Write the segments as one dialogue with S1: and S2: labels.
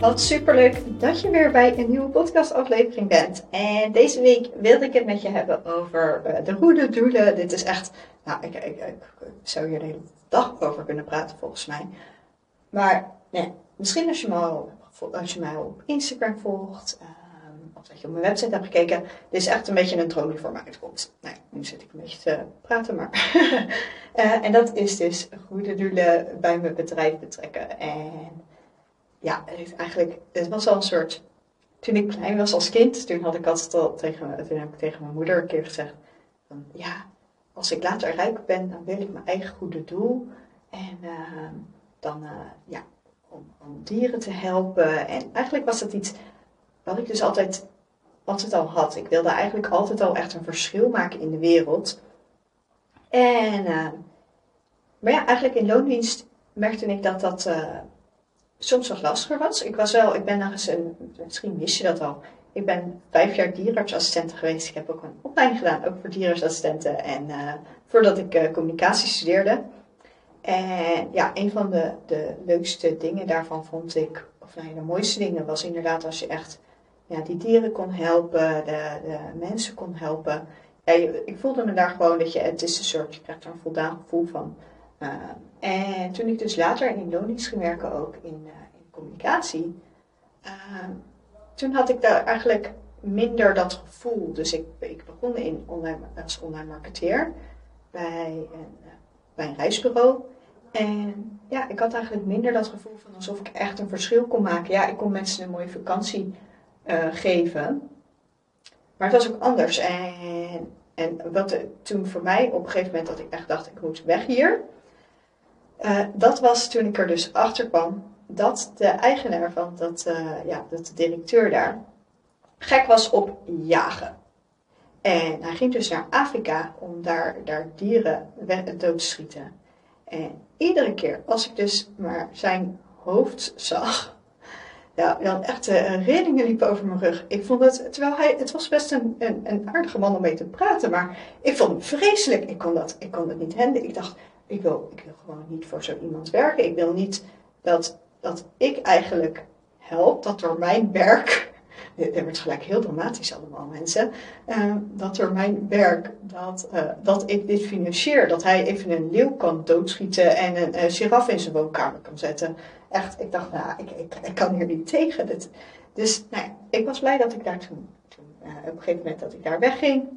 S1: Wat superleuk dat je weer bij een nieuwe podcastaflevering bent. En deze week wilde ik het met je hebben over uh, de goede doelen. Dit is echt, nou, ik, ik, zou hier de hele dag over kunnen praten volgens mij. Maar nee, misschien als je, me al, als je mij op Instagram volgt, um, of dat je op mijn website hebt gekeken, dit is echt een beetje een droom die voor mij uitkomt. Nou, nu zit ik een beetje te praten, maar. uh, en dat is dus goede doelen bij mijn bedrijf betrekken. En ja, eigenlijk, het was al een soort. Toen ik klein was als kind, toen had ik altijd al tegen, toen heb ik tegen mijn moeder een keer gezegd: van, Ja, als ik later rijk ben, dan wil ik mijn eigen goede doel. En uh, dan, uh, ja, om, dieren te helpen. En eigenlijk was dat iets wat ik dus altijd, altijd al had. Ik wilde eigenlijk altijd al echt een verschil maken in de wereld. En, uh, maar ja, eigenlijk in loondienst merkte ik dat dat soms wat lastiger was. Ik was wel, ik ben nog een, misschien wist je dat al. Ik ben vijf jaar dierenartsassistent geweest. Ik heb ook een opleiding gedaan, ook voor dierenartsassistenten. En uh, voordat ik uh, communicatie studeerde. En ja, een van de, de leukste dingen daarvan vond ik, of nou, de mooiste dingen was inderdaad als je echt ja, die dieren kon helpen, de, de mensen kon helpen. Ja, ik voelde me daar gewoon dat je, het is een soort, je krijgt er een voldaan gevoel van. Uh, en toen ik dus later in loondienst ging werken, ook in, uh, in communicatie, uh, toen had ik daar eigenlijk minder dat gevoel. Dus ik, ik begon in online, als online marketeer bij een, bij een reisbureau. En ja, ik had eigenlijk minder dat gevoel van alsof ik echt een verschil kon maken. Ja, ik kon mensen een mooie vakantie geven. Maar het was ook anders. En, en wat toen voor mij op een gegeven moment dat ik echt dacht, ik moet weg hier uh, dat was toen ik er dus achter kwam dat de eigenaar van dat, uh, ja, dat de directeur daar, gek was op jagen. En hij ging dus naar Afrika om daar, daar dieren dood te schieten. En iedere keer als ik dus maar zijn hoofd zag, ja, dan echt uh, rillingen liepen over mijn rug. Ik vond het, terwijl hij, het was best een, een, aardige man om mee te praten, maar ik vond het vreselijk. Ik kon dat, ik kon dat niet handen. Ik dacht, ik wil, ik wil gewoon niet voor zo iemand werken. Ik wil niet dat, dat ik eigenlijk help, dat door mijn werk, dit wordt gelijk heel dramatisch allemaal mensen, uh, dat door mijn werk, dat, uh, dat ik dit financier, dat hij even een leeuw kan doodschieten en een uh, giraf in zijn woonkamer kan zetten. Echt, ik dacht, nou, ik, ik, kan hier niet tegen. Dus nou ik was blij dat ik daar toen, toen op een gegeven moment dat ik daar wegging.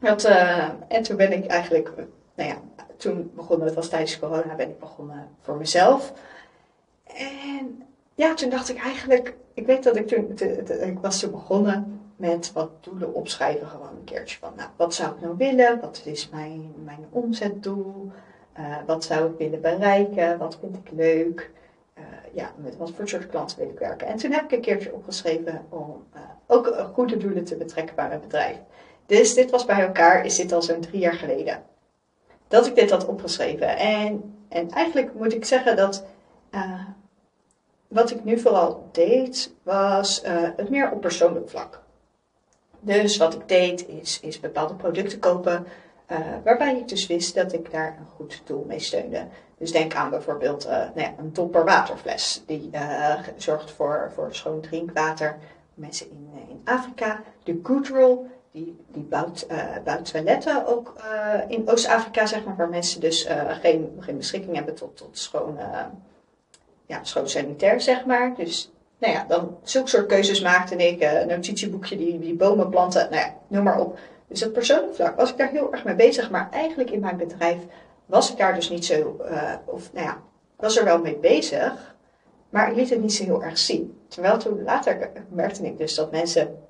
S1: Dat, en toen ben ik eigenlijk, nou ja, toen begonnen, het was tijdens corona, ben ik begonnen voor mezelf. En ja, toen dacht ik eigenlijk, ik weet dat ik toen, ik was toen begonnen met wat doelen opschrijven, gewoon een keertje van, nou, wat zou ik nou willen? Wat is mijn, mijn omzetdoel? Uh, wat zou ik willen bereiken? Wat vind ik leuk? Uh, ja, met wat voor soort klanten wil ik werken? En toen heb ik een keertje opgeschreven om uh, ook goede doelen te betrekken bij mijn bedrijf. Dus dit was bij elkaar, is dit al zo'n drie jaar geleden dat ik dit had opgeschreven. En, en eigenlijk moet ik zeggen dat uh, wat ik nu vooral deed, was uh, het meer op persoonlijk vlak. Dus wat ik deed, is, is bepaalde producten kopen, uh, waarbij ik dus wist dat ik daar een goed doel mee steunde. Dus denk aan bijvoorbeeld nou ja, een topper waterfles, die zorgt voor, voor schoon drinkwater. Mensen in, in Afrika, de Goodroll, die, die bouwt, bouwt toiletten ook uh, in Oost-Afrika, zeg maar, waar mensen dus uh, geen, geen beschikking hebben tot, tot schoon, ja, schoon sanitair, zeg maar. Dus nou ja, dan zulke soort keuzes maakte ik, een notitieboekje, die, die bomen planten, nou ja, noem maar op. Dus op persoonlijk vlak was ik daar heel erg mee bezig, maar eigenlijk in mijn bedrijf was ik daar dus niet zo, of nou ja, was er wel mee bezig, maar ik liet het niet zo heel erg zien. Terwijl toen later merkte ik dus dat mensen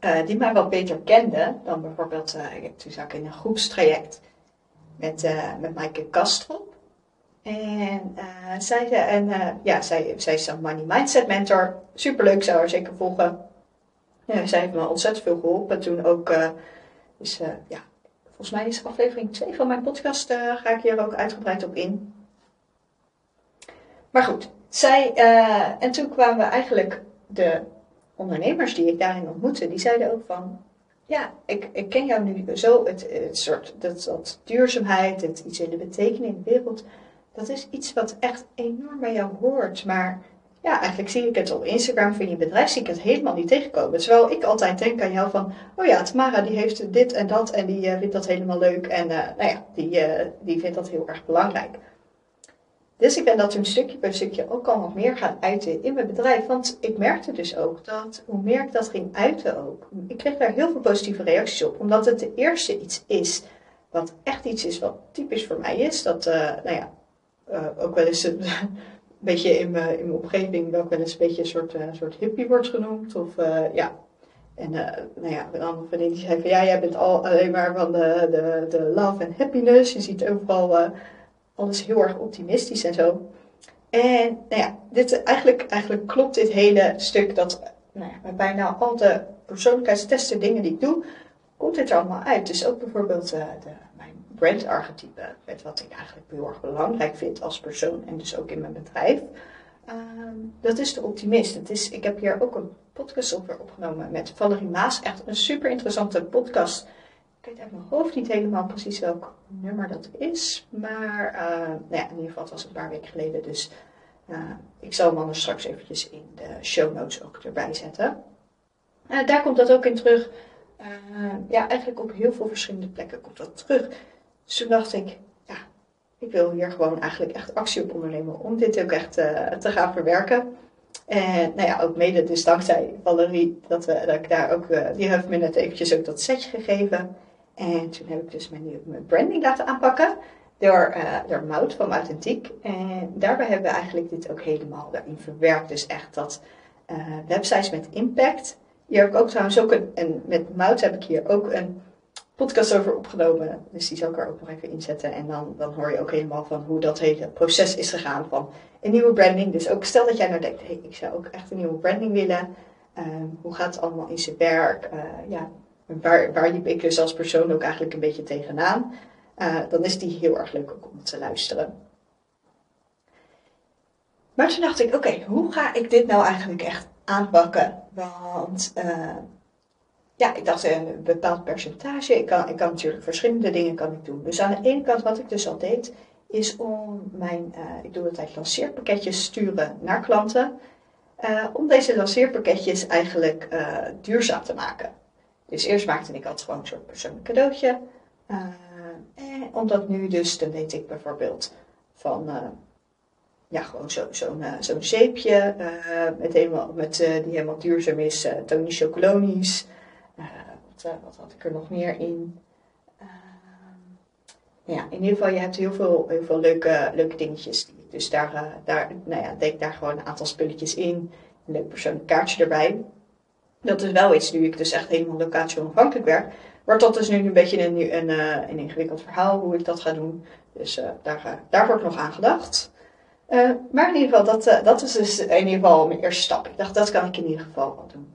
S1: uh, die mij wat beter kenden dan bijvoorbeeld, uh, toen zat ik in een groepstraject met, uh, met Maaike Kastrop. En zij, en, ja, zij, zij is een Money Mindset Mentor. Superleuk, zou haar zeker volgen. Ja, zij heeft me ontzettend veel geholpen toen ook. dus ja, volgens mij is aflevering 2 van mijn podcast, ga ik hier ook uitgebreid op in. Maar goed, zij, en toen kwamen we eigenlijk de ondernemers die ik daarin ontmoette, die zeiden ook van, ja, ik, ik ken jou nu zo, het, het soort, dat, dat duurzaamheid, het iets in de betekenis in de wereld, dat is iets wat echt enorm bij jou hoort. Maar ja, eigenlijk zie ik het op Instagram van je bedrijf, zie ik het helemaal niet tegenkomen. Terwijl ik altijd denk aan jou van, oh ja, Tamara die heeft dit en dat en die uh, vindt dat helemaal leuk. En uh, nou ja, die, uh, die vindt dat heel erg belangrijk. Dus ik ben dat een stukje bij stukje ook al nog meer gaan uiten in mijn bedrijf. Want ik merkte dus ook dat hoe meer ik dat ging uiten ook, ik kreeg daar heel veel positieve reacties op. Omdat het de eerste iets is wat echt iets is wat typisch voor mij is. Dat, nou ja, ook wel eens een beetje in mijn, in mijn omgeving wel wel eens een beetje een soort, uh, soort hippie wordt genoemd. Of ja. En uh, nou ja, een andere vriendin die zei van ja, jij bent al alleen maar van de, de, de love en happiness. Je ziet overal alles heel erg optimistisch en zo. En nou ja, dit, eigenlijk, eigenlijk klopt dit hele stuk dat nou ja, bij bijna al de persoonlijkheidstesten dingen die ik doe, komt dit er allemaal uit. Dus ook bijvoorbeeld de brandarchetype, met wat ik eigenlijk heel erg belangrijk vind als persoon en dus ook in mijn bedrijf. Ehm, dat is de optimist. Het is, ik heb hier ook een podcast over opgenomen met Valerie Maas. Echt een super interessante podcast. Ik weet uit mijn hoofd niet helemaal precies welk nummer dat is. Maar uh, nou ja, in ieder geval het was een paar weken geleden. Dus uh, ik zal hem anders straks eventjes in de show notes ook erbij zetten. Uh, daar komt dat ook in terug. ja, eigenlijk op heel veel verschillende plekken komt dat terug. Dus toen dacht ik, ja, ik wil hier gewoon eigenlijk echt actie op ondernemen om dit ook echt te gaan verwerken. En nou ja, ook mede dus dankzij Valerie, dat, we, dat ik daar ook, die heeft me net eventjes ook dat setje gegeven. En toen heb ik dus mijn, mijn branding laten aanpakken door, uh, door Mout van Authentiek. En daarbij hebben we eigenlijk dit ook helemaal daarin verwerkt. Dus echt dat websites met impact. Hier heb ik ook trouwens ook een, en met Mout heb ik hier ook een podcast over opgenomen. Dus die zal ik er ook nog even inzetten. En dan, dan hoor je ook helemaal van hoe dat hele proces is gegaan van een nieuwe branding. Dus ook stel dat jij nou denkt, hey, ik zou ook echt een nieuwe branding willen. Uh, hoe gaat het allemaal in zijn werk? Uh, ja, waar, waar liep ik dus als persoon ook eigenlijk een beetje tegenaan? Uh, dan is die heel erg leuk om te luisteren. Maar toen dacht ik, oké, hoe ga ik dit nou eigenlijk echt aanpakken? Want ja, ik dacht een bepaald percentage. Ik kan, ik kan natuurlijk verschillende dingen kan ik doen. Dus aan de ene kant, wat ik dus al deed, is om mijn, uh, ik doe altijd lanceerpakketjes sturen naar klanten. Om deze lanceerpakketjes eigenlijk duurzaam te maken. Dus eerst maakte ik altijd gewoon een soort persoonlijk cadeautje. en omdat nu dus, dan weet ik bijvoorbeeld van, ja, gewoon zo'n zo zo'n zeepje met helemaal, met, die helemaal duurzaam is, Tony Chocolonies. Eh, wat, eh, wat, had ik er nog meer in? Ja, in ieder geval, je hebt heel veel, heel veel leuke, leuke dingetjes. Dus daar, daar, nou ja, denk daar gewoon een aantal spulletjes in. Een leuk persoonlijk kaartje erbij. Dat is wel iets, nu ik dus echt helemaal locatie onafhankelijk werk, wordt dat dus nu een beetje een, een, een ingewikkeld verhaal hoe ik dat ga doen. Dus uh, daar, daar wordt nog aan gedacht. Maar in ieder geval, dat, dat is dus in ieder geval mijn eerste stap. Ik dacht, dat kan ik in ieder geval wel doen.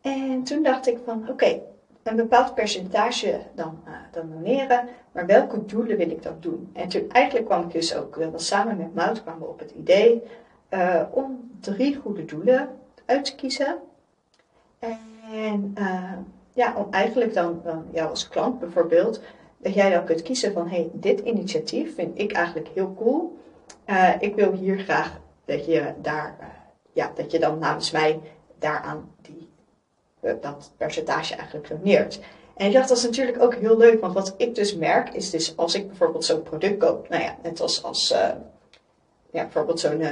S1: En toen dacht ik van oké, een bepaald percentage dan, uh, dan doneren, maar welke doelen wil ik dan doen? En toen eigenlijk kwam ik dus ook wel samen met Mout kwamen we op het idee om drie goede doelen uit te kiezen. En uh, ja, om eigenlijk dan, dan jou als klant bijvoorbeeld, dat jij dan kunt kiezen van hey, dit initiatief vind ik eigenlijk heel cool. ik wil hier graag dat je daar, ja, dat je dan namens mij daaraan die eh, dat percentage eigenlijk doneert. En ik dacht, dat is natuurlijk ook heel leuk, want wat ik dus merk is dus als ik bijvoorbeeld zo'n product koop, nou ja, net als, als ja, bijvoorbeeld zo'n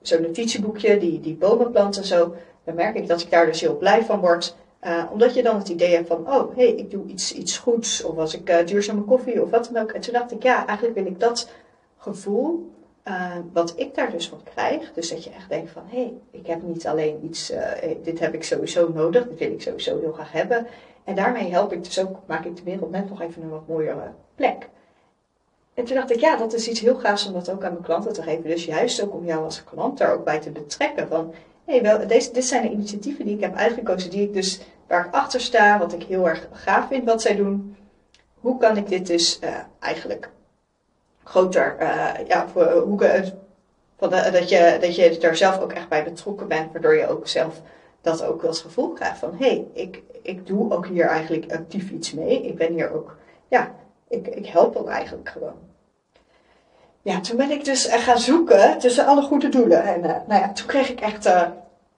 S1: zo'n notitieboekje, die, die bomen planten en zo, dan merk ik dat ik daar dus heel blij van word. Uh, omdat je dan het idee hebt van, oh, hé, hey, ik doe iets, iets goeds, of als ik uh, duurzame koffie of wat dan ook. En toen dacht ik, ja, eigenlijk wil ik dat gevoel uh, wat ik daar dus van krijg, dus dat je echt denkt van hé, hey, ik heb niet alleen iets, dit heb ik sowieso nodig, dit wil ik sowieso heel graag hebben. En daarmee help ik dus ook, maak ik de wereld net nog even een wat mooiere plek. En toen dacht ik, ja, dat is iets heel gaafs om dat ook aan mijn klanten te geven. Dus juist ook om jou als klant daar ook bij te betrekken. Van, hey, wel, deze, dit zijn de initiatieven die ik heb uitgekozen, die ik dus, waar ik achter sta, wat ik heel erg gaaf vind wat zij doen.
S2: hoe kan ik dit dus eigenlijk groter, ja, hoe, van dat, je, dat je er zelf ook echt bij betrokken bent, waardoor je ook zelf dat ook het gevoel krijgt van hé, hey, ik, ik doe ook hier eigenlijk actief iets mee. Ik ben hier ook, ja, ik, ik help ook eigenlijk gewoon. Ja, toen ben ik dus gaan zoeken tussen alle goede doelen. En uh, nou ja, toen kreeg ik echt uh,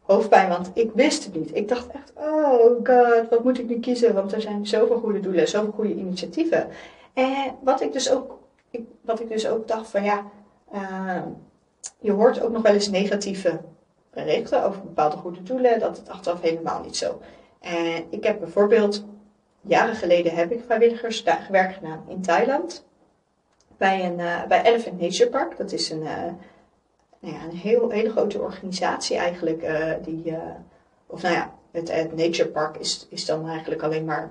S2: hoofdpijn, want ik wist het niet. Ik dacht echt, oh god, wat moet ik nu kiezen? Want er zijn zoveel goede doelen, zoveel goede initiatieven. En wat ik dus ook, ik, wat ik dus ook dacht van ja, uh, je hoort ook nog wel eens negatieve berichten over bepaalde goede doelen, dat het achteraf helemaal niet zo. En ik heb bijvoorbeeld, jaren geleden heb ik vrijwilligerswerk gedaan in Thailand. Bij, een, uh, bij Elephant Nature Park. Dat is een, uh, nou ja, een heel, hele grote organisatie eigenlijk. Uh, die, of nou ja, het, het Nature Park is, is dan eigenlijk alleen maar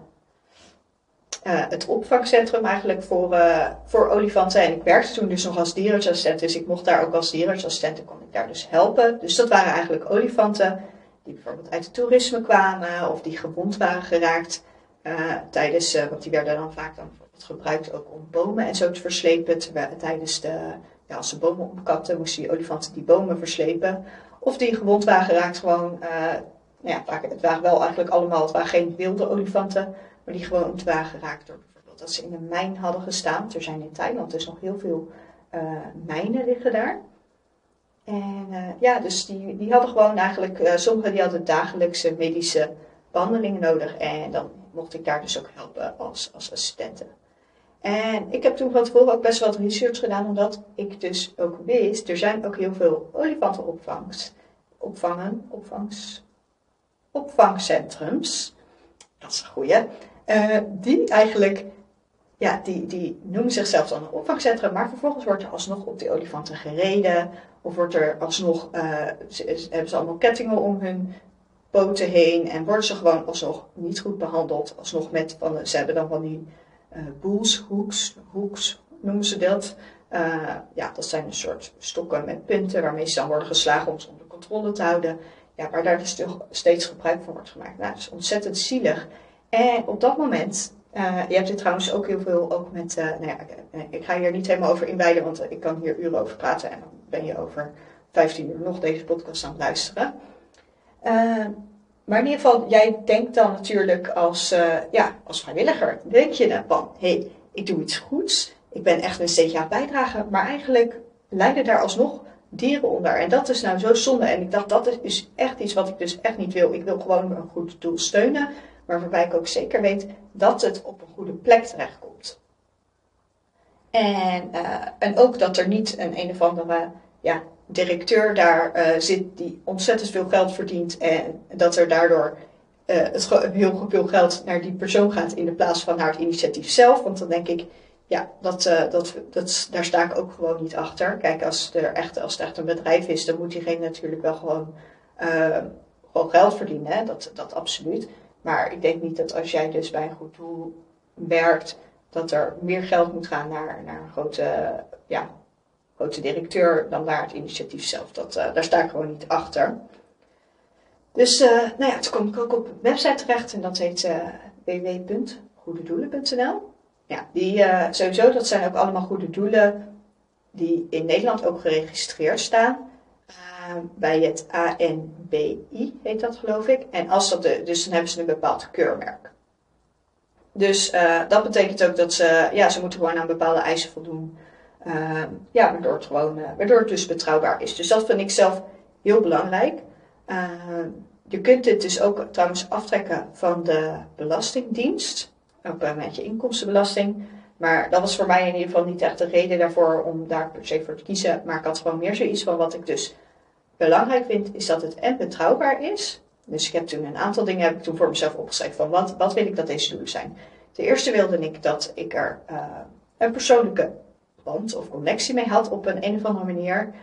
S2: het opvangcentrum eigenlijk voor, voor olifanten. En ik werkte toen dus nog als dierenartsassistent, dus ik mocht daar ook als dierenartsassistent, kon ik daar dus helpen. Dus dat waren eigenlijk olifanten die bijvoorbeeld uit het toerisme kwamen of die gewond waren geraakt tijdens, want die werden dan vaak dan gebruikt ook om bomen en zo te verslepen. Tijdens de, ja, als ze bomen omkapten, moesten die olifanten die bomen verslepen. Of die gewond waren geraakt gewoon, nou ja, het waren wel eigenlijk allemaal, het waren geen wilde olifanten, maar die gewoon waren geraakt door bijvoorbeeld dat ze in een mijn hadden gestaan. Er zijn in Thailand dus nog heel veel uh, mijnen liggen daar. En uh, ja, dus die, die hadden gewoon eigenlijk, uh, sommigen die hadden dagelijkse medische behandelingen nodig. En dan mocht ik daar dus ook helpen als, als assistente. En ik heb toen van tevoren ook best wel wat research gedaan, omdat ik dus ook wist, er zijn ook heel veel olifantenopvangs, opvangen, opvangcentrums. Dat is een goeie. Uh, die eigenlijk, ja, die, die noemen zichzelf dan een opvangcentrum, maar vervolgens wordt er alsnog op die olifanten gereden. Of wordt er alsnog, ze, hebben ze allemaal kettingen om hun poten heen en worden ze gewoon alsnog niet goed behandeld. Alsnog met, van, ze hebben dan van die boels, hoeks, hoeks noemen ze dat. ja, dat zijn een soort stokken met punten waarmee ze dan worden geslagen om ze onder controle te houden. Ja, waar daar dus steeds gebruik van wordt gemaakt. Nou, dat is ontzettend zielig. En op dat moment, uh, je hebt dit trouwens ook heel veel ook met, nou ja, ik ga hier niet helemaal over inwijden, want ik kan hier uren over praten en dan ben je over 15 uur nog deze podcast aan het luisteren. Maar in ieder geval, jij denkt dan natuurlijk als, ja, als vrijwilliger, denk je dan van, hé, hey, ik doe iets goeds, ik ben echt een steentje aan bijdragen, maar eigenlijk lijden daar alsnog dieren onder. En dat is nou zo zonde. En ik dacht, dat is echt iets wat ik dus echt niet wil. Ik wil gewoon een goed doel steunen maar waarbij ik ook zeker weet dat het op een goede plek terechtkomt. En, uh, en ook dat er niet een een of andere ja, directeur daar uh, zit die ontzettend veel geld verdient en dat er daardoor het heel veel geld naar die persoon gaat in de plaats van naar het initiatief zelf. Want dan denk ik, ja, dat, dat, dat, daar sta ik ook gewoon niet achter. Kijk, als, er echt, als het echt een bedrijf is, dan moet diegene natuurlijk wel gewoon, gewoon geld verdienen. Dat, dat absoluut. Maar ik denk niet dat als jij dus bij een goed doel werkt, dat er meer geld moet gaan naar, naar een grote, ja, grote directeur dan naar het initiatief zelf. Dat, uh, daar sta ik gewoon niet achter. Dus uh, nou ja, toen kom ik ook op een website terecht en dat heet uh, www.goededoelen.nl. Ja, die sowieso, dat zijn ook allemaal goede doelen die in Nederland ook geregistreerd staan. Bij het ANBI, heet dat geloof ik. En als dat de, dus dan hebben ze een bepaald keurmerk. Dus dat betekent ook dat ze, ja, ze moeten gewoon aan bepaalde eisen voldoen. Uh, ja, waardoor het gewoon, uh, waardoor het dus betrouwbaar is. Dus dat vind ik zelf heel belangrijk. Ehm, je kunt dit dus ook trouwens aftrekken van de Belastingdienst. Ook met je inkomstenbelasting. Maar dat was voor mij in ieder geval niet echt de reden daarvoor om daar per se voor te kiezen. Maar ik had gewoon meer zoiets van wat ik dus belangrijk vind, is dat het en betrouwbaar is. Dus ik heb toen een aantal dingen heb ik toen voor mezelf opgeschreven van wat, wat wil ik dat deze doelen zijn. Ten eerste wilde ik dat ik er uh, een persoonlijke of connectie mee had op een, een of andere manier.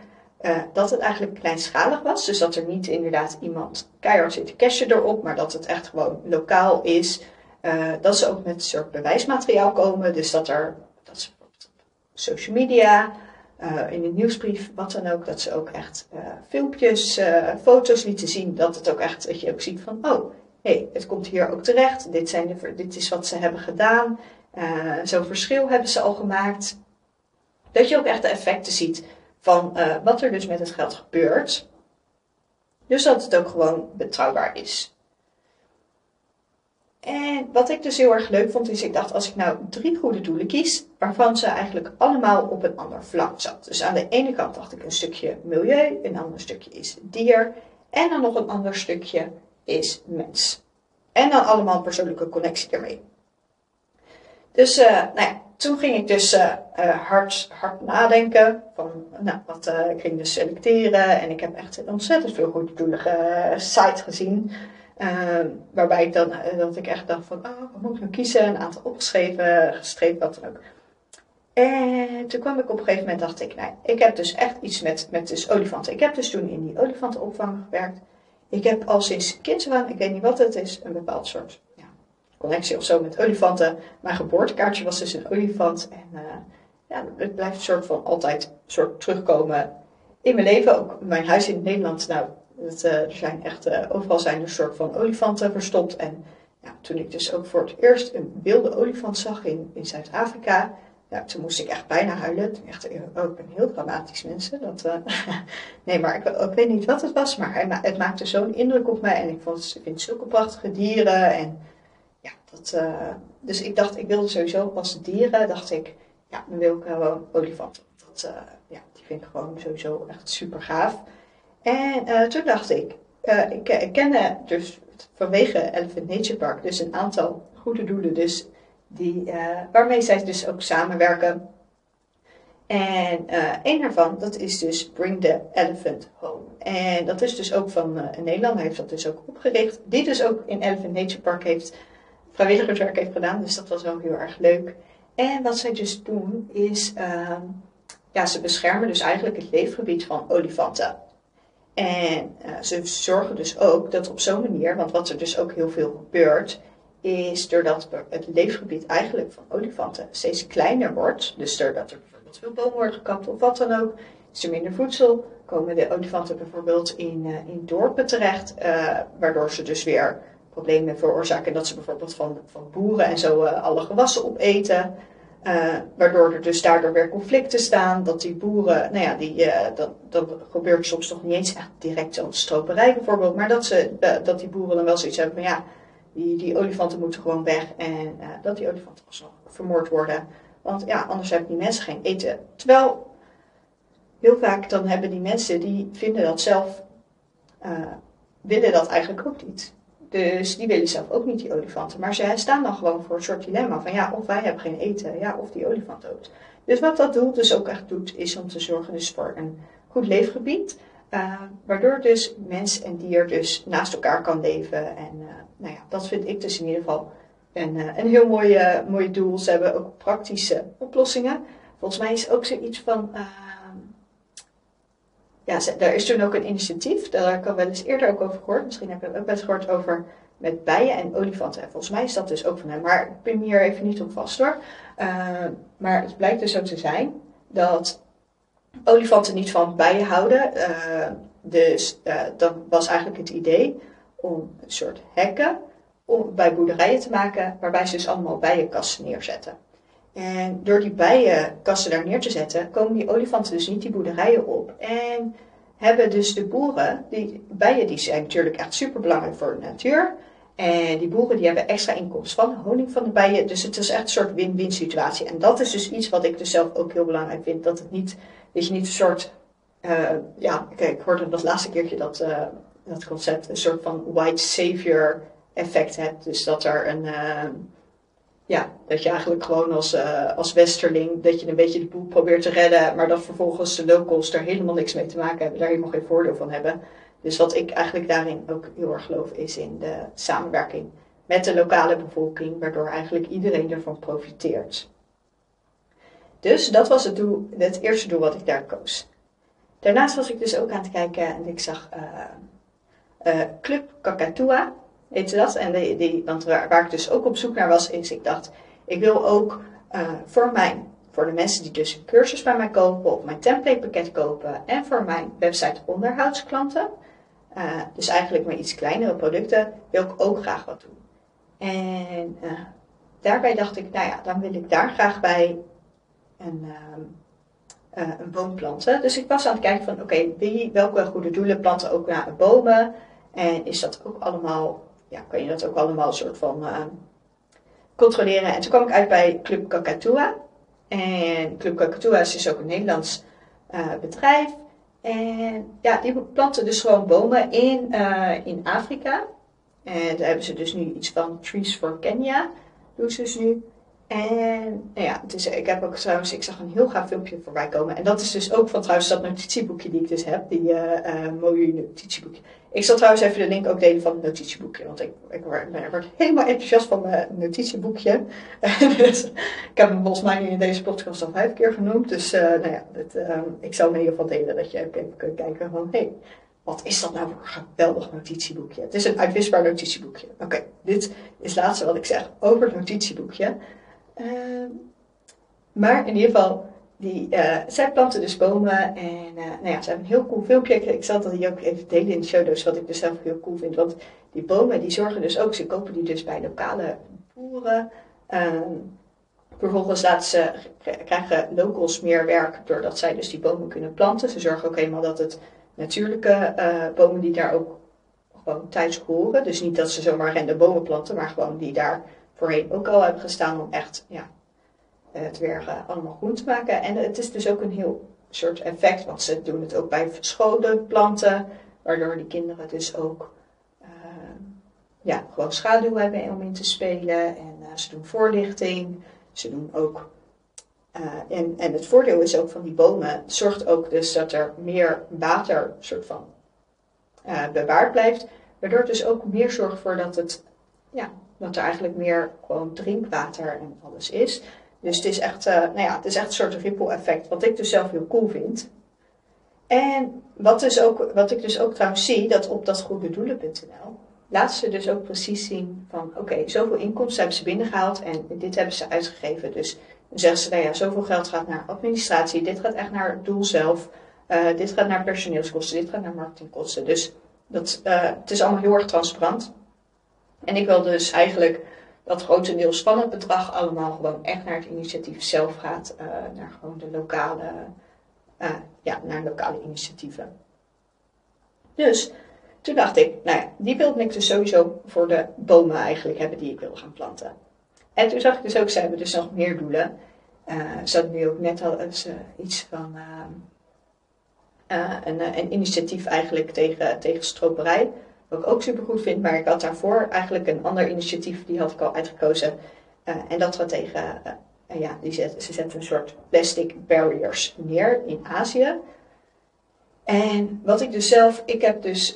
S2: Uh, dat het eigenlijk kleinschalig was. Dus dat er niet inderdaad iemand keihard zit te cashen erop, maar dat het echt gewoon lokaal is. Uh, dat ze ook met een soort bewijsmateriaal komen. Dus dat er, dat ze op social media, uh, in een nieuwsbrief, wat dan ook, dat ze ook echt filmpjes, foto's lieten zien. Dat het ook echt, dat je ook ziet van, oh, hé, hey, het komt hier ook terecht. Dit, zijn de, dit is wat ze hebben gedaan. Zo'n verschil hebben ze al gemaakt. Dat je ook echt de effecten ziet van wat er dus met het geld gebeurt. Dus dat het ook gewoon betrouwbaar is. En wat ik dus heel erg leuk vond, is ik dacht, als ik nou drie goede doelen kies, waarvan ze eigenlijk allemaal op een ander vlak zat. Dus aan de ene kant dacht ik een stukje milieu, een ander stukje is dier, en dan nog een ander stukje is mens. En dan allemaal persoonlijke connectie ermee. Dus uh, nou ja, toen ging ik dus uh, hard, hard nadenken. Van, nou, wat, ik ging dus selecteren en ik heb echt ontzettend veel goede doelige sites gezien. Uh, waarbij ik dan, uh, dat ik echt dacht van, oh, wat moet ik nou kiezen? Een aantal opgeschreven, gestreept, wat dan ook. En toen kwam ik op een gegeven moment, dacht ik, nou, ik heb dus echt iets met, met dus olifanten. Ik heb dus toen in die olifantenopvang gewerkt. Ik heb al sinds kinds ik weet niet wat het is, een bepaald soort connectie of zo met olifanten. Mijn geboortekaartje was dus een olifant. En uh, ja, het blijft soort van altijd soort terugkomen in mijn leven. Ook mijn huis in Nederland, nou, het, uh, er zijn echt, uh, overal zijn er soort van olifanten verstopt. En ja, toen ik dus ook voor het eerst een wilde olifant zag in, in Zuid-Afrika, ja, toen moest ik echt bijna huilen. Echt, oh, ik ben heel dramatisch mensen. Dat, nee, maar ik, weet niet wat het was, maar het maakte zo'n indruk op mij. En ik, vond, ik vind zulke prachtige dieren. En ja, dat, dus ik dacht, ik wilde sowieso pas dieren. Dacht ik, ja, dan wil ik gewoon olifanten. Dat, ja, die vind ik gewoon sowieso echt super gaaf. En uh, toen dacht ik, ik, ik kende dus vanwege Elephant Nature Park dus een aantal goede doelen dus die, waarmee zij dus ook samenwerken. En een daarvan, dat is dus Bring the Elephant Home. En dat is dus ook van Nederland, heeft dat dus ook opgericht. Die dus ook in Elephant Nature Park heeft vrijwilligerswerk heeft gedaan, dus dat was wel heel erg leuk. En wat zij dus doen is, ehm, ja, ze beschermen dus eigenlijk het leefgebied van olifanten. En uh, ze zorgen dus ook dat op zo'n manier, want wat er dus ook heel veel gebeurt, is doordat het leefgebied eigenlijk van olifanten steeds kleiner wordt, dus doordat er bijvoorbeeld veel bomen worden gekapt of wat dan ook, is er minder voedsel, komen de olifanten bijvoorbeeld in, uh, in dorpen terecht, uh, waardoor ze dus weer problemen veroorzaken dat ze bijvoorbeeld van, van boeren en zo alle gewassen opeten. Uh, waardoor er dus daardoor weer conflicten staan. Dat die boeren, nou ja, die, uh, dat, dat gebeurt soms nog niet eens echt direct zo'n stroperij bijvoorbeeld. Maar dat, ze, dat die boeren dan wel zoiets hebben van ja, die, die olifanten moeten gewoon weg. En dat die olifanten alsnog vermoord worden. Want ja, anders hebben die mensen geen eten. Terwijl heel vaak dan hebben die mensen die vinden dat zelf, willen dat eigenlijk ook niet. Dus die willen zelf ook niet die olifanten. Maar ze staan dan gewoon voor een soort dilemma van ja, of wij hebben geen eten, ja, of die olifant ook. Dus wat dat doel dus ook echt doet, is om te zorgen dus voor een goed leefgebied. Uh, waardoor dus mens en dier dus naast elkaar kan leven. En uh, nou ja, dat vind ik dus in ieder geval een, uh, een heel mooi, mooi doel. Ze hebben ook praktische oplossingen. Volgens mij is ook zoiets van ja, daar is toen ook een initiatief, daar heb ik al wel eens eerder ook over gehoord. Misschien heb je ook wel eens gehoord over met bijen en olifanten. En volgens mij is dat dus ook van hem, maar ik ben hier even niet op vast hoor. Uh, maar het blijkt dus zo te zijn dat olifanten niet van bijen houden. Uh, dus uh, dat was eigenlijk het idee om een soort hekken om, bij boerderijen te maken, waarbij ze dus allemaal bijenkasten neerzetten. En door die bijenkasten daar neer te zetten, komen die olifanten dus niet die boerderijen op. En hebben dus de boeren, die bijen die zijn natuurlijk echt super belangrijk voor de natuur. En die boeren die hebben extra inkomsten van de honing van de bijen. Dus het is echt een soort win-win situatie. En dat is dus iets wat ik dus zelf ook heel belangrijk vind. Dat, het niet, dat je niet een soort, uh, ja, kijk, ik hoorde dat laatste keertje dat, uh, dat concept, een soort van white savior effect hebt. Dus dat er een, uh, ja, dat je eigenlijk gewoon als, uh, als westerling, dat je een beetje de boel probeert te redden, maar dat vervolgens de locals daar helemaal niks mee te maken hebben, daar helemaal geen voordeel van hebben. Dus wat ik eigenlijk daarin ook heel erg geloof is in de samenwerking met de lokale bevolking, waardoor eigenlijk iedereen ervan profiteert. Dus dat was het, doel, het eerste doel wat ik daar koos. Daarnaast was ik dus ook aan het kijken en ik zag uh, uh, Club Kakatua heette dat. En die, want waar, ik dus ook op zoek naar was, is ik dacht, ik wil ook uh, voor mijn, voor de mensen die dus een cursus bij mij kopen of mijn templatepakket kopen en voor mijn website onderhoudsklanten, uh, dus eigenlijk maar iets kleinere producten, wil ik ook graag wat doen. En uh, daarbij dacht ik, nou ja, dan wil ik daar graag bij een, uh, een boom planten. Dus ik was aan het kijken van, oké, welke goede doelen planten ook naar bomen? En is dat ook allemaal, ja, kan je dat ook allemaal soort van uh, controleren? En toen kwam ik uit bij Club Kakatua. En Club Kakatua is dus ook een Nederlands uh, bedrijf. En ja, die planten dus gewoon bomen in, uh, in Afrika. En daar hebben ze dus nu iets van Trees for Kenya. Doen ze dus nu. En nou ja, dus ik heb ook trouwens, ik zag een heel gaaf filmpje voorbij komen. En dat is dus ook van trouwens dat notitieboekje die ik dus heb. Die uh, uh, mooie notitieboekje. Ik zal trouwens even de link ook delen van het notitieboekje. Want ik, ik word, word helemaal enthousiast van mijn notitieboekje. dus, ik heb hem volgens mij in deze podcast al vijf keer genoemd. Dus uh, nou ja, dit, ik zal hem in ieder geval delen. Dat je even kunt kijken van, hé, hey, wat is dat nou voor een geweldig notitieboekje? Het is een uitwisbaar notitieboekje. Oké, dit is het laatste wat ik zeg over het notitieboekje. Uh, maar in ieder geval, die, uh, zij planten dus bomen en uh, nou ja, ze hebben een heel cool filmpje. Ik, ik zal dat hier ook even delen in de show wat ik dus zelf heel cool vind. Want die bomen die zorgen dus ook, ze kopen die dus bij lokale boeren. Um, vervolgens laten ze, krijgen locals meer werk doordat zij dus die bomen kunnen planten. Ze zorgen ook helemaal dat het natuurlijke uh, bomen die daar ook gewoon thuis horen. Dus niet dat ze zomaar rende bomen planten, maar gewoon die daar voorheen ook al hebben gestaan om echt ja, het weer uh, allemaal groen te maken. En het is dus ook een heel soort effect, want ze doen het ook bij verscholen planten, waardoor die kinderen dus ook uh, ja, gewoon schaduw hebben om in te spelen. En ze doen voorlichting, ze doen ook en, en het voordeel is ook van die bomen, zorgt ook dus dat er meer water soort van bewaard blijft. Waardoor het dus ook meer zorgt voor dat het, ja, dat er eigenlijk meer gewoon drinkwater en alles is. Dus het is echt, uh, nou ja, het is echt een soort ripple effect, wat ik dus zelf heel cool vind. En wat, dus ook, wat ik dus ook trouwens zie, dat op dat goededoelen.nl laat ze dus ook precies zien van, oké, zoveel inkomsten hebben ze binnengehaald en dit hebben ze uitgegeven. Dus dan zeggen ze, nou ja, zoveel geld gaat naar administratie, dit gaat echt naar het doel zelf, uh, dit gaat naar personeelskosten, dit gaat naar marketingkosten. Dus dat, uh, het is allemaal heel erg transparant. En ik wil dus eigenlijk dat grotendeels van het bedrag allemaal gewoon echt naar het initiatief zelf gaat, uh, naar gewoon de lokale, ja, naar lokale initiatieven. Dus toen dacht ik, nou ja, die wilde ik dus sowieso voor de bomen eigenlijk hebben die ik wil gaan planten. En toen zag ik dus ook, ze hebben dus nog meer doelen. Uh, ze hadden nu ook net al eens, iets van een, een, initiatief eigenlijk tegen, tegen stroperij. Wat ik ook super goed vind, maar ik had daarvoor eigenlijk een ander initiatief, die had ik al uitgekozen. en dat gaat tegen, ja, die ze zetten een soort plastic barriers neer in Azië. En wat ik dus zelf, ik heb dus,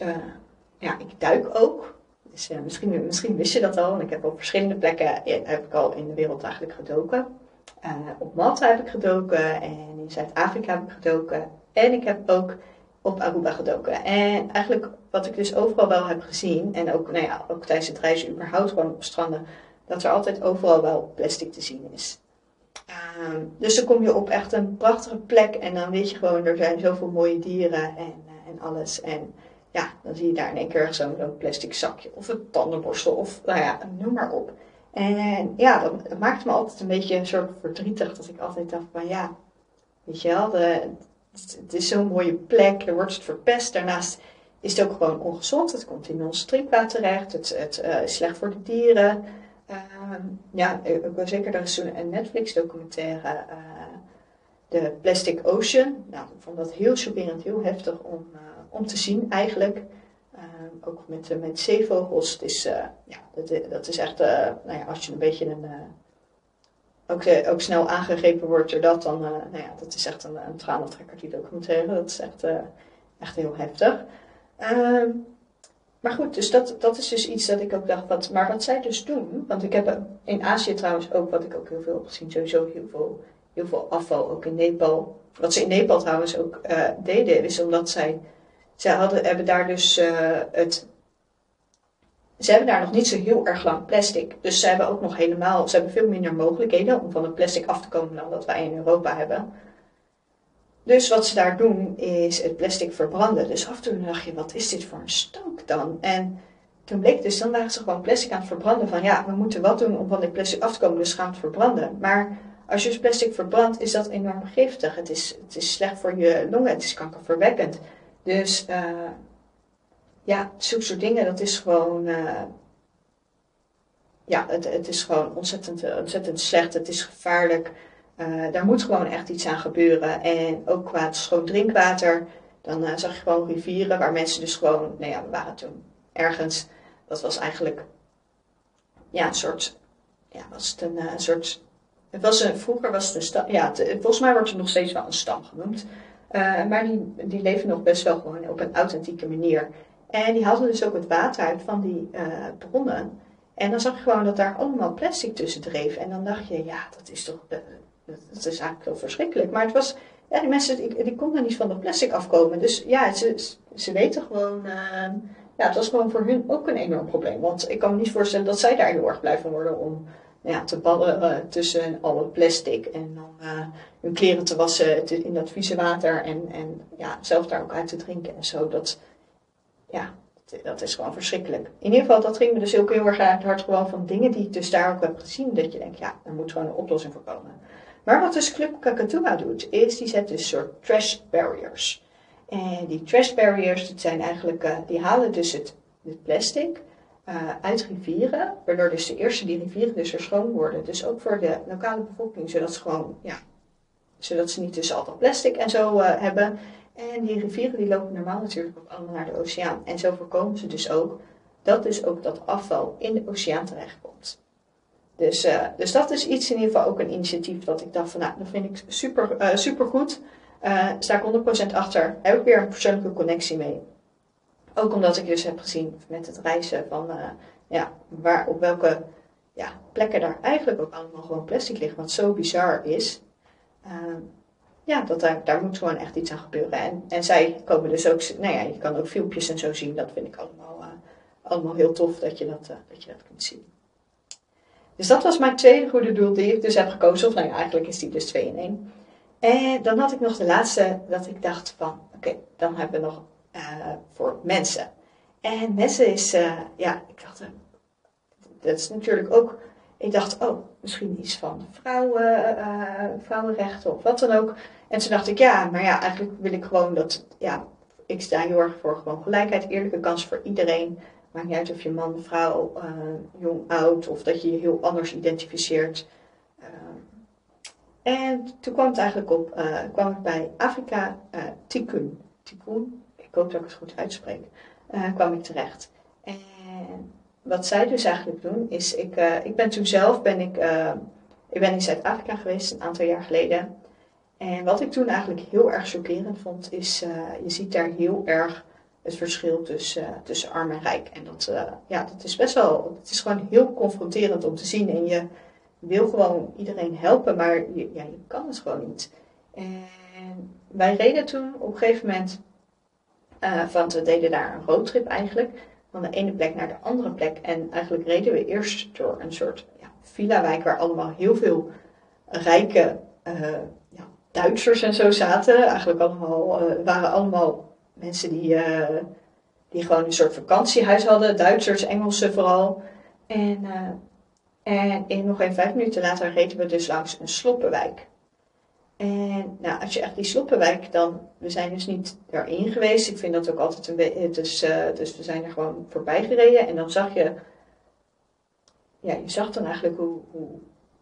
S2: ja, ik duik ook. Dus misschien, misschien wist je dat al, want ik heb op verschillende plekken heb ik al in de wereld eigenlijk gedoken. Op Malta heb ik gedoken en in Zuid-Afrika heb ik gedoken. En ik heb ook op Aruba gedoken. En eigenlijk wat ik dus overal wel heb gezien, en ook, nou ja, ook tijdens het reizen überhaupt gewoon op stranden, dat er altijd overal wel plastic te zien is. Uh, dus dan kom je op echt een prachtige plek en dan weet je gewoon, er zijn zoveel mooie dieren en, en alles. En ja, dan zie je daar in één keer zo'n plastic zakje of een tandenborstel of nou ja, noem maar op. En ja, dat, dat maakt me altijd een beetje een soort verdrietig dat ik altijd dacht van ja, weet je wel, de, het, is zo'n mooie plek, er wordt het verpest. Daarnaast is het ook gewoon ongezond, het komt in ons drinkwater terecht, het, het uh, is slecht voor de dieren. Uh, ja, ik wil zeker, er is een Netflix documentaire, uh, de Plastic Ocean. Nou, ik vond dat heel chockerend, heel heftig om om te zien eigenlijk. Uh, ook met, met zeevogels. Is, ja, dat, dat, is echt, nou ja, als je een beetje een, ook, ook snel aangegrepen wordt door dat, dan, nou ja, dat is echt een, een tranentrekker die documentaire. Dat is echt, echt heel heftig. Ehm, maar goed, dus dat, dat is dus iets dat ik ook dacht, wat, maar wat zij dus doen, want ik heb in Azië trouwens ook, wat ik ook heel veel heb gezien, sowieso heel veel, heel veel afval, ook in Nepal. Wat ze in Nepal trouwens ook deden, is omdat zij ze hadden, hebben daar dus het. Ze hebben daar nog niet zo heel erg lang plastic. Dus ze hebben ook nog helemaal. Ze hebben veel minder mogelijkheden om van het plastic af te komen dan dat wij in Europa hebben. Dus wat ze daar doen is het plastic verbranden. Dus af en toe dacht je, wat is dit voor een stank dan? En toen bleek dus, dan waren ze gewoon plastic aan het verbranden. Van ja, we moeten wat doen om van dit plastic af te komen, dus gaan het verbranden. Maar als je dus plastic verbrandt, is dat enorm giftig. Het is, het is slecht voor je longen, het is kankerverwekkend. Dus uh, ja, zulke soort dingen, dat is gewoon. Uh, ja, het, het is gewoon ontzettend, ontzettend slecht. Het is gevaarlijk. Uh, daar moet gewoon echt iets aan gebeuren. En ook qua schoon drinkwater. Dan zag je gewoon rivieren waar mensen dus gewoon, nou ja, we waren toen ergens. Dat was eigenlijk, ja, een soort, ja, was het een, soort het was een, vroeger was het een stam, ja, volgens mij wordt het nog steeds wel een stam genoemd. Maar die, die leven nog best wel gewoon op een authentieke manier. En die hadden dus ook het water uit van die uh, bronnen. En dan zag je gewoon dat daar allemaal plastic tussen dreef. En dan dacht je, ja, dat is toch, uh, dat is eigenlijk heel verschrikkelijk. Maar het was, ja, die mensen, die, die konden niet van dat plastic afkomen. Dus ja, ze, ze weten gewoon, ja, het was gewoon voor hun ook een enorm probleem. Want ik kan me niet voorstellen dat zij daar heel erg blij van worden om ja, te ballen uh, tussen al het plastic en dan uh, hun kleren te wassen in dat vieze water en, en ja, zelf daar ook uit te drinken en zo. Dat, ja, dat is gewoon verschrikkelijk. In ieder geval, dat ging me dus ook heel erg hard gewoon van dingen die ik dus daar ook heb gezien. Dat je denkt, ja, er moet gewoon een oplossing voor komen. Maar wat dus Club Kakatua doet, is die zet dus soort trash barriers. En die trash barriers, dat zijn eigenlijk, uh, die halen dus het, het plastic uh, uit rivieren, waardoor dus de eerste die rivieren dus weer schoon worden. Dus ook voor de lokale bevolking, zodat ze gewoon, ja, zodat ze niet dus al dat plastic en zo uh, hebben. En die rivieren die lopen normaal natuurlijk ook allemaal naar de oceaan. En zo voorkomen ze dus ook dat dus ook dat afval in de oceaan terechtkomt. Dus, uh, dus dat is iets in ieder geval ook een initiatief dat ik dacht van nou, dat vind ik super, super goed. sta ik 100% achter. Heb ik weer een persoonlijke connectie mee. Ook omdat ik dus heb gezien met het reizen van ja, waar, op welke ja, plekken daar eigenlijk ook allemaal gewoon plastic ligt, wat zo bizar is. Ja, dat daar, daar moet gewoon echt iets aan gebeuren. En, en zij komen dus ook, nou ja, je kan ook filmpjes en zo zien. Dat vind ik allemaal, uh, allemaal heel tof dat je dat, dat je dat kunt zien. Dus dat was mijn tweede goede doel die ik dus heb gekozen. Of nou ja, eigenlijk is die dus twee in één. En dan had ik nog de laatste dat ik dacht van, oké, dan hebben we nog voor mensen. En mensen is, ja, ik dacht, dat is natuurlijk ook, ik dacht, oh, misschien iets van vrouwen, vrouwenrechten of wat dan ook. En toen dacht ik, ja, maar ja, eigenlijk wil ik gewoon dat, ja, ik sta heel erg voor gewoon gelijkheid, eerlijke kans voor iedereen. Maakt niet uit of je man, vrouw, jong, oud of dat je je heel anders identificeert. en toen kwam het eigenlijk op, kwam ik bij Afrika Tikkun. Tikkun, ik hoop dat ik het goed uitspreek, uh, kwam ik terecht. En wat zij dus eigenlijk doen, is, ik, uh, ik ben toen zelf, ben ik, uh, ik ben in Zuid-Afrika geweest een aantal jaar geleden. En wat ik toen eigenlijk heel erg chockerend vond, is, je ziet daar heel erg het verschil tussen, tussen arm en rijk. En dat, ja, dat is best wel, het is gewoon heel confronterend om te zien. En je wil gewoon iedereen helpen, maar je, ja, je kan het gewoon niet. En wij reden toen op een gegeven moment want we deden daar een roadtrip eigenlijk. Van de ene plek naar de andere plek. En eigenlijk reden we eerst door een soort ja, villa-wijk waar allemaal heel veel rijke ja, Duitsers en zo zaten. Eigenlijk allemaal, uh, waren allemaal mensen die, die gewoon een soort vakantiehuis hadden. Duitsers, Engelsen vooral. En, en in nog een vijf minuten later reden we dus langs een sloppenwijk. En nou, als je echt die sloppenwijk dan, we zijn dus niet erin geweest. Ik vind dat ook altijd een beetje, dus, dus we zijn er gewoon voorbij gereden. En dan zag je, ja, je zag dan eigenlijk hoe, hoe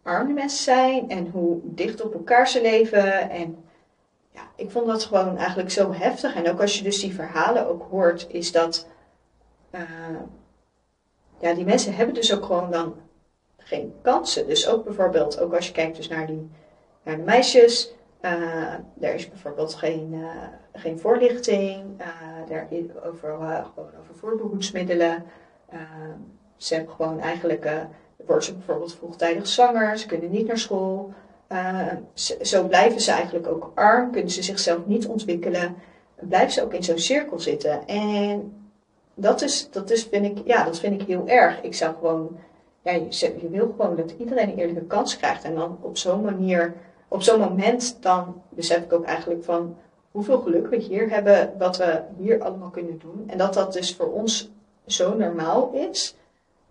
S2: arm de mensen zijn en hoe dicht op elkaar ze leven. En ja, ik vond dat gewoon eigenlijk zo heftig. En ook als je dus die verhalen ook hoort, is dat, uh, ja, die mensen hebben dus ook gewoon dan geen kansen. Dus ook bijvoorbeeld, ook als je kijkt dus naar die naar de meisjes. Uh, er is bijvoorbeeld geen, uh, geen voorlichting is over, gewoon over voorbehoedsmiddelen. ze hebben gewoon eigenlijk, worden ze bijvoorbeeld vroegtijdig zwanger, ze kunnen niet naar school. zo blijven ze eigenlijk ook arm, kunnen ze zichzelf niet ontwikkelen. Blijven ze ook in zo'n cirkel zitten. En dat, is, dat, is, vind ik, ja, dat vind ik heel erg. Ik zou gewoon, je, je wil gewoon dat iedereen een eerlijke kans krijgt. En dan op zo'n manier op zo'n moment dan besef ik ook eigenlijk van hoeveel geluk we hier hebben, wat we hier allemaal kunnen doen. En dat dat dus voor ons zo normaal is.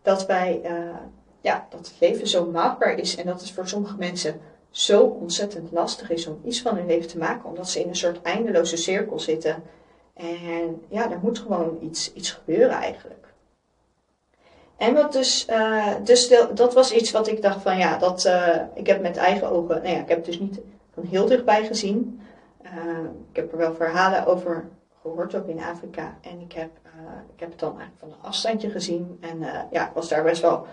S2: Dat wij, uh, ja, dat het leven zo maakbaar is en dat het voor sommige mensen zo ontzettend lastig is om iets van hun leven te maken, omdat ze in een soort eindeloze cirkel zitten. En ja, er moet gewoon iets, iets gebeuren eigenlijk. En wat dus, uh, dus dat was iets wat ik dacht van ja, dat, uh, ik heb met eigen ogen, nou ja, ik heb het dus niet van heel dichtbij gezien. Uh, ik heb er wel verhalen over gehoord, ook in Afrika. En ik heb, ik heb het dan eigenlijk van een afstandje gezien. En ja, ik was daar best wel,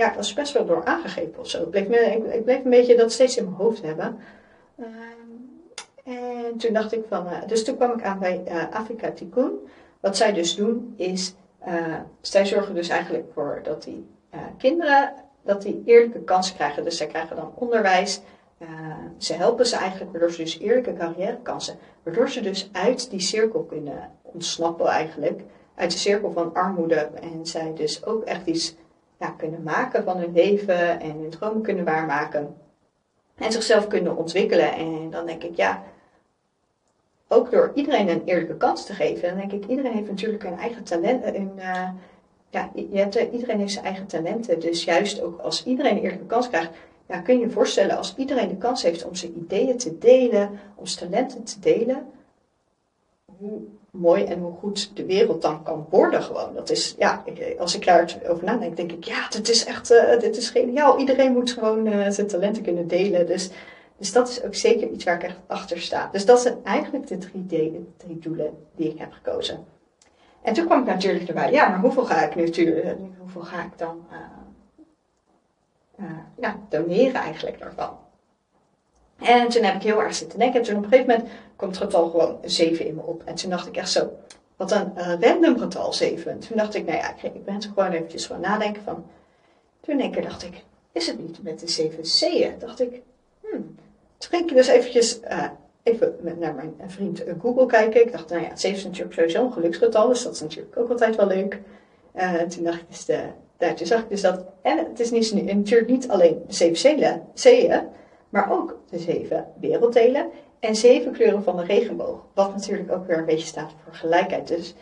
S2: ja, ik was best wel door aangegeven of zo. Ik bleef, ik, bleef een beetje dat steeds in mijn hoofd hebben. en toen dacht ik van, dus toen kwam ik aan bij Afrika Tikkun. Wat zij dus doen is uh, zij zorgen dus eigenlijk voor dat die kinderen dat die eerlijke kansen krijgen. Dus zij krijgen dan onderwijs. Ze helpen ze eigenlijk waardoor ze dus eerlijke carrièrekansen, waardoor ze dus uit die cirkel kunnen ontsnappen eigenlijk, uit de cirkel van armoede en zij dus ook echt iets ja, kunnen maken van hun leven en hun dromen kunnen waarmaken en zichzelf kunnen ontwikkelen. En dan denk ik, ja, ook door iedereen een eerlijke kans te geven. Dan denk ik, iedereen heeft natuurlijk een eigen talent. Een, uh, ja, je hebt, iedereen heeft zijn eigen talenten. Dus juist ook als iedereen een eerlijke kans krijgt, ja, kun je je voorstellen als iedereen de kans heeft om zijn ideeën te delen, om zijn talenten te delen, mooi en hoe goed de wereld dan kan worden gewoon. Dat is, ja, als ik daarover nadenk, denk ik, ja, dit is echt, uh, dit is geniaal. Iedereen moet gewoon uh, zijn talenten kunnen delen. Dus dus dat is ook zeker iets waar ik echt achter sta. Dus dat zijn eigenlijk de drie, doelen die ik heb gekozen. En toen kwam ik natuurlijk erbij, ja, maar hoeveel ga ik nu, eh, hoeveel ga ik dan ja, doneren eigenlijk daarvan? En toen heb ik heel erg zitten denken. En toen op een gegeven moment komt het getal gewoon 7 in me op. En toen dacht ik echt zo, wat een uh, random getal 7. Toen dacht ik, nou ja, ik, ben zo gewoon eventjes gewoon nadenken van. Toen in één keer dacht ik, is het niet met de 7 C'en? Dacht ik, hmm, toen ging ik dus eventjes uh, even naar mijn vriend Google kijken. Ik dacht, nou ja, 7 is natuurlijk sowieso een geluksgetal, dus dat is natuurlijk ook altijd wel leuk. Toen dacht ik dus, de, zag ik dus dat, en het is niet, natuurlijk niet alleen de 7 C'en, maar ook de 7 werelddelen en 7 kleuren van de regenboog. Wat natuurlijk ook weer een beetje staat voor gelijkheid. Dus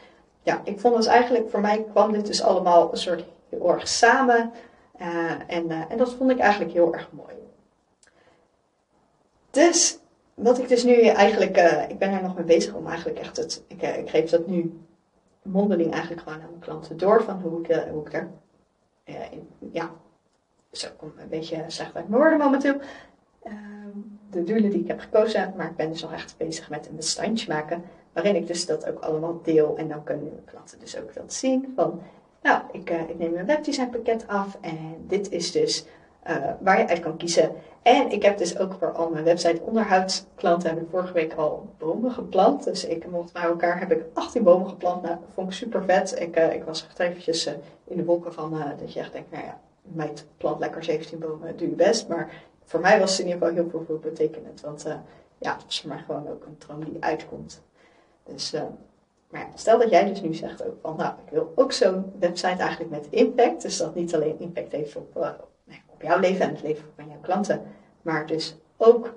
S2: ja, ik vond het eigenlijk, voor mij kwam dit dus allemaal een soort heel erg samen. Uh, en, uh, en dat vond ik eigenlijk heel erg mooi. Dus wat ik dus nu eigenlijk, uh, ik ben er nog mee bezig om eigenlijk echt het, ik, ik geef dat nu mondeling eigenlijk gewoon aan mijn klanten door van hoe ik, hoe ik er, in, ja, zo kom een beetje slecht uit mijn woorden momenteel. Ehm, de doelen die ik heb gekozen, maar ik ben dus nog echt bezig met een bestandje maken, waarin ik dus dat ook allemaal deel en dan kunnen mijn klanten dus ook dat zien van, nou, ik, ik neem een webdesign pakket af en dit is dus waar je uit kan kiezen en ik heb dus ook voor al mijn website onderhoudsklanten heb ik vorige week al bomen geplant. Dus ik mocht bij elkaar heb ik 18 bomen geplant. Nou, dat vond ik super vet. Ik, uh, ik was echt eventjes in de wolken van dat je echt denkt, nou ja, meid plant lekker 17 bomen, doe je best. Maar voor mij was het in ieder geval heel veel, veel betekenend. Want ja, het was voor mij gewoon ook een droom die uitkomt. Dus, maar ja, stel dat jij dus nu zegt ook van, nou, ik wil ook zo'n website eigenlijk met impact. Dus dat niet alleen impact heeft op, op jouw leven en het leven van jouw klanten, maar dus ook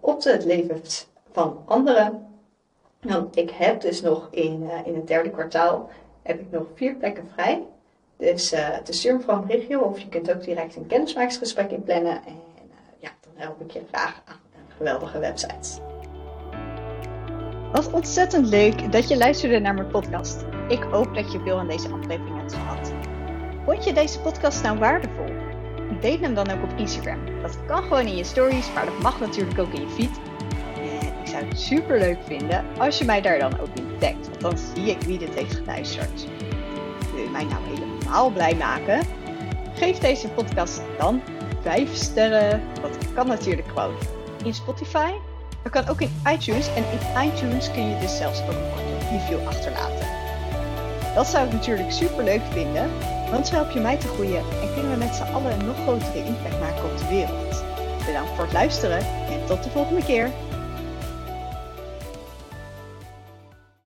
S2: op het leven van anderen. Want ik heb dus nog in, in het derde kwartaal heb ik nog vier plekken vrij. Dus uh, is stuur van regio of je kunt ook direct een kennismakingsgesprek inplannen. En ik je graag aan geweldige website.
S1: Wat ontzettend leuk dat je luisterde naar mijn podcast. Ik hoop dat je veel aan deze aflevering hebt gehad. Vond je deze podcast nou waardevol? deel hem dan ook op Instagram. Dat kan gewoon in je stories, maar dat mag natuurlijk ook in je feed. En ik zou het super leuk vinden als je mij daar dan ook in tagt, want dan zie ik wie dit heeft geluisterd. Wil je mij nou helemaal blij maken? Geef deze podcast dan 5 sterren. Dat kan natuurlijk gewoon in Spotify. Dat kan ook in iTunes. En in iTunes kun je dus zelfs ook een review achterlaten. Dat zou ik natuurlijk super leuk vinden. Want zo help je mij te groeien en kunnen we met z'n allen een nog grotere impact maken op de wereld. Bedankt voor het luisteren en tot de volgende keer.